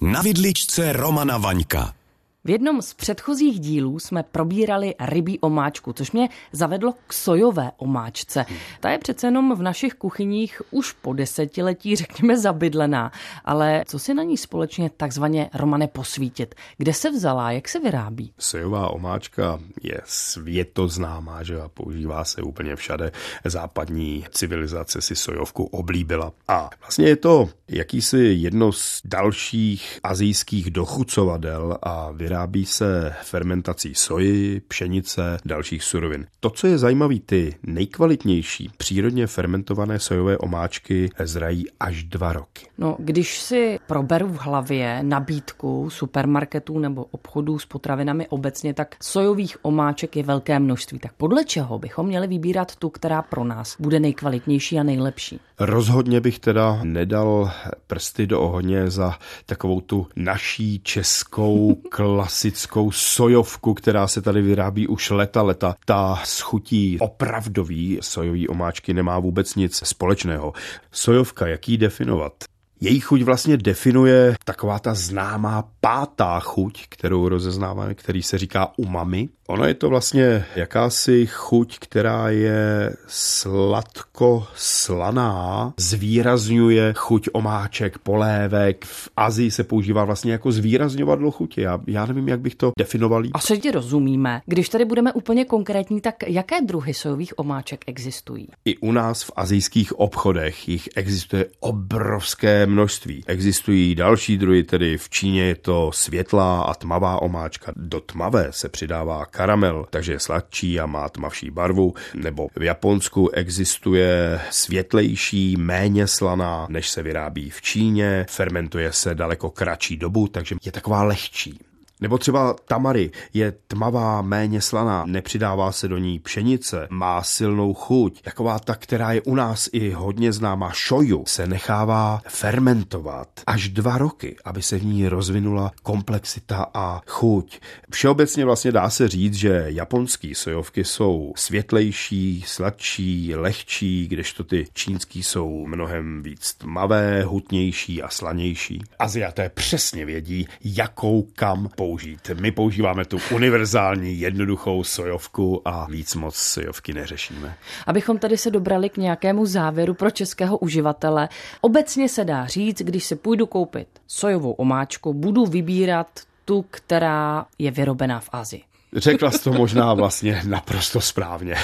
Na vidličce Romana Vaňka. V jednom z předchozích dílů jsme probírali rybí omáčku, což mě zavedlo k sojové omáčce. Ta je přece jenom v našich kuchyních už po desetiletí, řekněme, zabydlená. Ale co si na ní společně takzvaně Romane posvítit? Kde se vzala, jak se vyrábí? Sojová omáčka je světoznámá, že a používá se úplně všade. Západní civilizace si sojovku oblíbila. A vlastně je to jakýsi jedno z dalších azijských dochucovadel a vyrábí se fermentací soji, pšenice, dalších surovin. To, co je zajímavé, ty nejkvalitnější přírodně fermentované sojové omáčky zrají až dva roky. No, když si proberu v hlavě nabídku supermarketů nebo obchodů s potravinami obecně, tak sojových omáček je velké množství. Tak podle čeho bychom měli vybírat tu, která pro nás bude nejkvalitnější a nejlepší? Rozhodně bych teda nedal prsty do ohně za takovou tu naší českou klasickou sojovku, která se tady vyrábí už leta leta. Ta schutí opravdový sojový omáčky nemá vůbec nic společného. Sojovka, jak ji definovat? Její chuť vlastně definuje taková ta známá pátá chuť, kterou rozeznáváme, který se říká umami. Ono je to vlastně jakási chuť, která je sladko-slaná, zvýrazňuje chuť omáček, polévek. V Azii se používá vlastně jako zvýrazňovadlo chutě. Já, já nevím, jak bych to definoval. Asi ti rozumíme. Když tady budeme úplně konkrétní, tak jaké druhy sojových omáček existují? I u nás v azijských obchodech jich existuje obrovské množství. Existují další druhy, tedy v Číně je to světlá a tmavá omáčka. Do tmavé se přidává karamel, takže je sladčí a má tmavší barvu. Nebo v Japonsku existuje světlejší, méně slaná, než se vyrábí v Číně. Fermentuje se daleko kratší dobu, takže je taková lehčí. Nebo třeba tamary je tmavá, méně slaná, nepřidává se do ní pšenice, má silnou chuť. Taková ta, která je u nás i hodně známá, šoju, se nechává fermentovat až dva roky, aby se v ní rozvinula komplexita a chuť. Všeobecně vlastně dá se říct, že japonský sojovky jsou světlejší, sladší, lehčí, kdežto ty čínský jsou mnohem víc tmavé, hutnější a slanější. Aziaté přesně vědí, jakou kam použít použít. My používáme tu univerzální, jednoduchou sojovku a víc moc sojovky neřešíme. Abychom tady se dobrali k nějakému závěru pro českého uživatele, obecně se dá říct, když se půjdu koupit sojovou omáčku, budu vybírat tu, která je vyrobená v Azii. Řekla jsi to možná vlastně naprosto správně.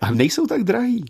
A nejsou tak drahý.